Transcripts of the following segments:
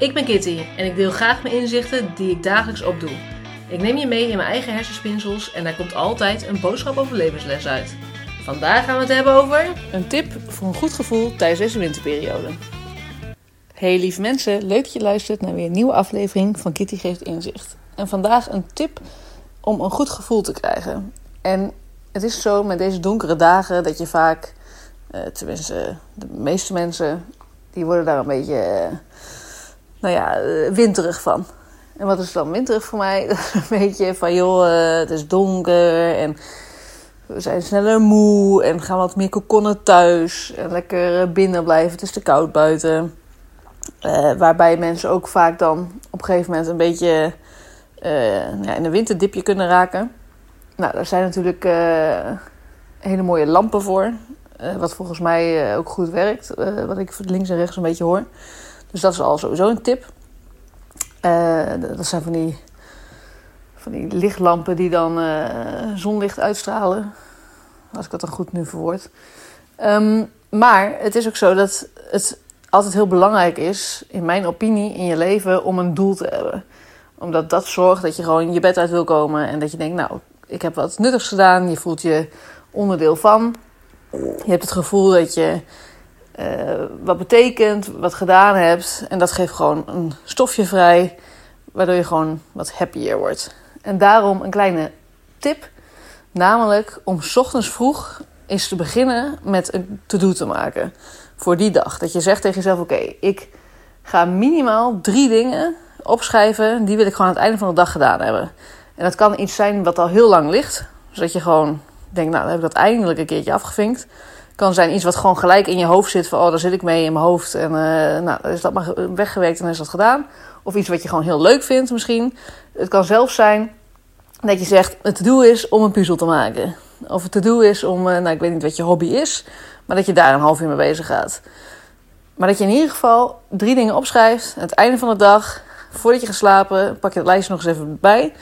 Ik ben Kitty en ik deel graag mijn inzichten die ik dagelijks opdoe. Ik neem je mee in mijn eigen hersenspinsels en daar komt altijd een boodschap over levensles uit. Vandaag gaan we het hebben over een tip voor een goed gevoel tijdens deze winterperiode. Hey lieve mensen, leuk dat je luistert naar weer een nieuwe aflevering van Kitty Geeft Inzicht. En vandaag een tip om een goed gevoel te krijgen. En het is zo met deze donkere dagen dat je vaak, eh, tenminste de meeste mensen, die worden daar een beetje, eh, nou ja, eh, winterig van. En wat is dan winterig voor mij? Een beetje van, joh, eh, het is donker en we zijn sneller moe en gaan wat meer kokonnen thuis. En lekker eh, binnen blijven, het is te koud buiten. Waarbij mensen ook vaak dan op een gegeven moment een beetje eh, ja, in een winterdipje kunnen raken. Nou, daar zijn natuurlijk hele mooie lampen voor. wat volgens mij ook goed werkt. wat ik links en rechts een beetje hoor. Dus dat is al sowieso een tip. Eh, dat zijn van die, van die lichtlampen die dan eh, zonlicht uitstralen. Als ik dat dan goed nu verwoord. Ehm, maar het is ook zo dat het altijd heel belangrijk is, in mijn opinie, in je leven om een doel te hebben. Omdat dat zorgt dat je gewoon je bed uit wil komen en dat je denkt, nou, ik heb wat nuttigs gedaan. Je voelt je onderdeel van. Je hebt het gevoel dat je eh, wat betekent, wat gedaan hebt. En dat geeft gewoon een stofje vrij, waardoor je gewoon wat happier wordt. En daarom een kleine tip, namelijk om ochtends vroeg eens te beginnen met een to-do te maken voor die dag. Dat je zegt tegen jezelf: Oké, ik ga minimaal drie dingen opschrijven. Die wil ik gewoon aan het einde van de dag gedaan hebben. En dat kan iets zijn wat al heel lang ligt. Zodat je gewoon denkt: Nou, dan heb ik dat eindelijk een keertje afgevinkt. Kan zijn iets wat gewoon gelijk in je hoofd zit. Van oh, daar zit ik mee in mijn hoofd. En uh, nou, is dat maar weggewerkt en is dat gedaan. Of iets wat je gewoon heel leuk vindt misschien. Het kan zelfs zijn dat je zegt: Het to-do is om een puzzel te maken. Of het to-do is om, uh, nou, ik weet niet wat je hobby is. Maar dat je daar een half uur mee bezig gaat. Maar dat je in ieder geval drie dingen opschrijft. Aan het einde van de dag, voordat je gaat slapen, pak je het lijstje nog eens even bij. En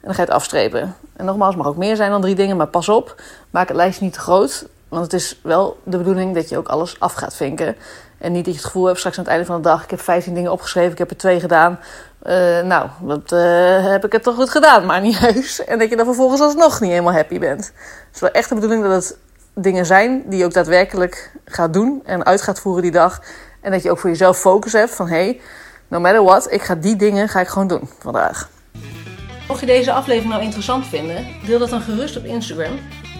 dan ga je het afstrepen. En nogmaals, het mag ook meer zijn dan drie dingen, maar pas op. Maak het lijstje niet te groot. Want het is wel de bedoeling dat je ook alles af gaat vinken. En niet dat je het gevoel hebt straks aan het einde van de dag... ik heb 15 dingen opgeschreven, ik heb er twee gedaan. Uh, nou, dat uh, heb ik het toch goed gedaan, maar niet heus. En dat je dan vervolgens alsnog niet helemaal happy bent. Het is wel echt de bedoeling dat het dingen zijn die je ook daadwerkelijk gaat doen... en uit gaat voeren die dag. En dat je ook voor jezelf focus hebt van... hey, no matter what, ik ga die dingen ga ik gewoon doen vandaag. Mocht je deze aflevering nou interessant vinden, deel dat dan gerust op Instagram.